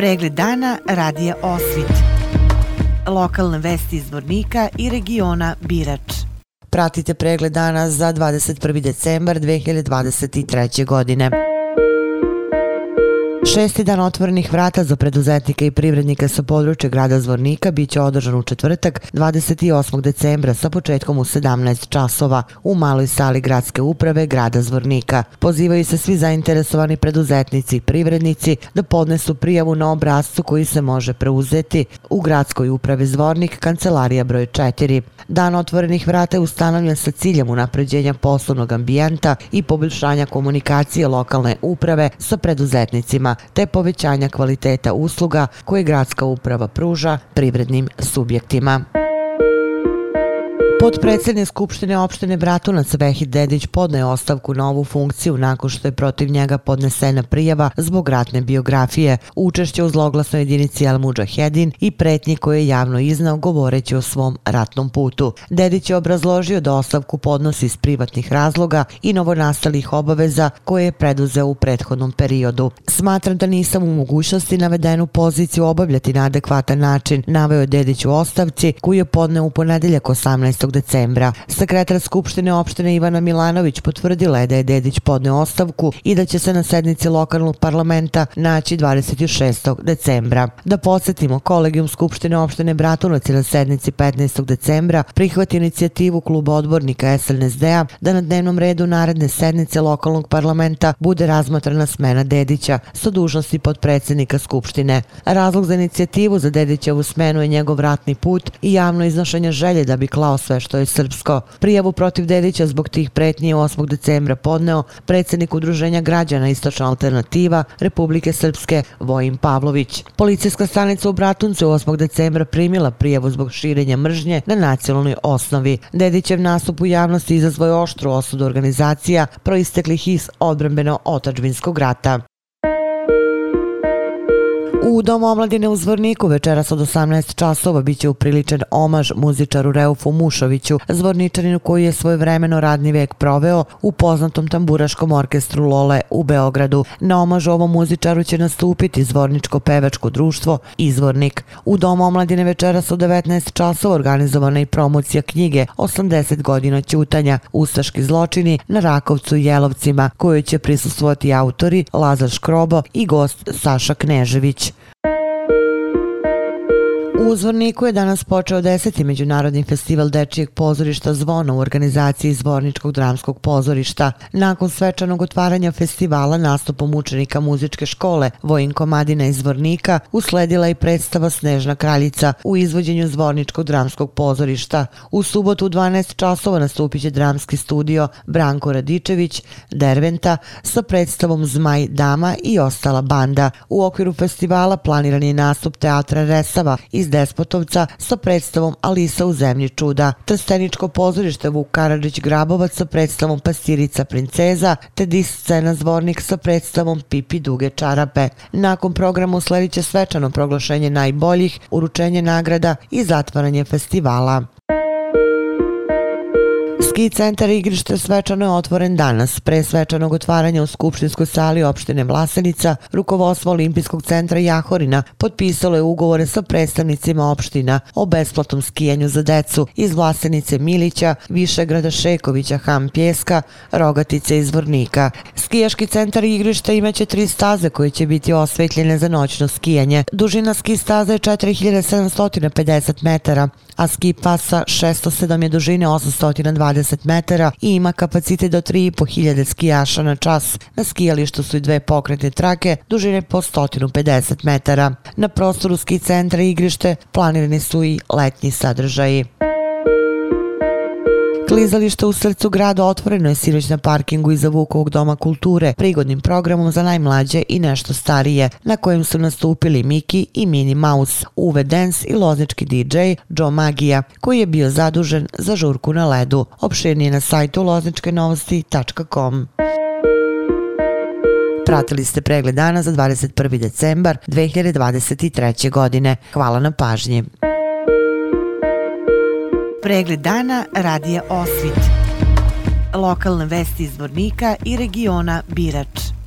Pregled dana radija Osvit. Lokalne vesti iz Vornika i regiona Birač. Pratite pregled dana za 21. decembar 2023. godine. Šesti dan otvorenih vrata za preduzetnike i privrednike sa područja grada Zvornika biće održan u četvrtak 28. decembra sa početkom u 17 časova u maloj sali gradske uprave grada Zvornika. Pozivaju se svi zainteresovani preduzetnici i privrednici da podnesu prijavu na obrazcu koji se može preuzeti u gradskoj upravi Zvornik, kancelarija broj 4. Dan otvorenih vrata je ustanovljen sa ciljem unapređenja poslovnog ambijenta i poboljšanja komunikacije lokalne uprave sa preduzetnicima te povećanja kvaliteta usluga koje gradska uprava pruža privrednim subjektima. Podpredsednik Skupštine opštine Bratunac Vehid Dedić podne ostavku na ovu funkciju nakon što je protiv njega podnesena prijava zbog ratne biografije, učešće u zloglasnoj jedinici Al Mujahedin i pretnji koje je javno iznao govoreći o svom ratnom putu. Dedić je obrazložio da ostavku podnosi iz privatnih razloga i novonastalih obaveza koje je preduzeo u prethodnom periodu. Smatram da nisam u mogućnosti navedenu poziciju obavljati na adekvatan način, naveo je Dedić u ostavci koju je podneo u ponedeljak 18 decembra. Sekretar Skupštine opštine Ivana Milanović potvrdila je da je Dedić podneo ostavku i da će se na sednici lokalnog parlamenta naći 26. decembra. Da podsjetimo, kolegijum Skupštine opštine Bratunac je na sednici 15. decembra prihvati inicijativu kluba odbornika SNSD-a da na dnevnom redu naredne sednice lokalnog parlamenta bude razmatrana smena Dedića sa dužnosti podpredsednika Skupštine. Razlog za inicijativu za Dedićevu smenu je njegov ratni put i javno iznošenje želje da bi klao sve što je srpsko. Prijavu protiv Dedića zbog tih pretnji 8. decembra podneo predsjednik udruženja građana Istočna alternativa Republike Srpske Vojim Pavlović. Policijska stanica u Bratuncu 8. decembra primila prijavu zbog širenja mržnje na nacionalnoj osnovi. Dedićev nastup u javnosti izazvoje oštru osudu organizacija proisteklih iz odbrambeno otačbinskog rata. U Domu omladine u Zvorniku večeras od 18 časova biće upriličen omaž muzičaru Reufu Mušoviću, zvorničaninu koji je svoj vremeno radni vek proveo u poznatom tamburaškom orkestru Lole u Beogradu. Na omaž ovom muzičaru će nastupiti Zvorničko pevačko društvo Izvornik. U Domu omladine večeras od 19 časova organizovana i promocija knjige 80 godina ćutanja, Ustaški zločini na Rakovcu i Jelovcima, koju će prisustvovati autori Lazar Škrobo i gost Saša Knežević. much. U Zvorniku je danas počeo deseti međunarodni festival dečijeg pozorišta Zvona u organizaciji Zvorničkog dramskog pozorišta. Nakon svečanog otvaranja festivala nastupom učenika muzičke škole Vojin Komadina iz Zvornika usledila i predstava Snežna kraljica u izvođenju Zvorničkog dramskog pozorišta. U subotu u 12 časova nastupit će dramski studio Branko Radičević, Derventa, sa predstavom Zmaj Dama i ostala banda. U okviru festivala planiran je nastup teatra Resava iz Despotovca sa predstavom Alisa u zemlji čuda, Trsteničko pozorište Vuk Karadžić Grabovac sa predstavom Pastirica princeza, te dis scena Zvornik sa predstavom Pipi duge čarape. Nakon programu usledit će svečano proglašenje najboljih, uručenje nagrada i zatvaranje festivala. Ski centar igrište svečano je otvoren danas. Pre svečanog otvaranja u Skupštinskoj sali opštine Vlasenica, rukovodstvo Olimpijskog centra Jahorina potpisalo je ugovore sa predstavnicima opština o besplatnom skijanju za decu iz Vlasenice Milića, Višegrada Šekovića, Ham Pjeska, Rogatice i Zvornika. Skijaški centar igrišta imaće tri staze koje će biti osvetljene za noćno skijanje. Dužina ski staze je 4750 metara, a ski pasa 607 je dužine 820 metara i ima kapacitet do 3500 skijaša na čas. Na skijalištu su i dve pokretne trake dužine po 150 metara. Na prostoru ski centra i igrište planirani su i letnji sadržaji. Klizalište u srcu grada otvoreno je sinoć na parkingu iza Vukovog doma kulture prigodnim programom za najmlađe i nešto starije, na kojem su nastupili Miki i Mini Mouse, Uwe Dance i loznički DJ Joe Magija, koji je bio zadužen za žurku na ledu. Opširnije na sajtu lozničkenovosti.com. Pratili ste pregled dana za 21. decembar 2023. godine. Hvala na pažnji. Pregled dana radija Osvit. Lokalne vesti iz Vornika i regiona Birač.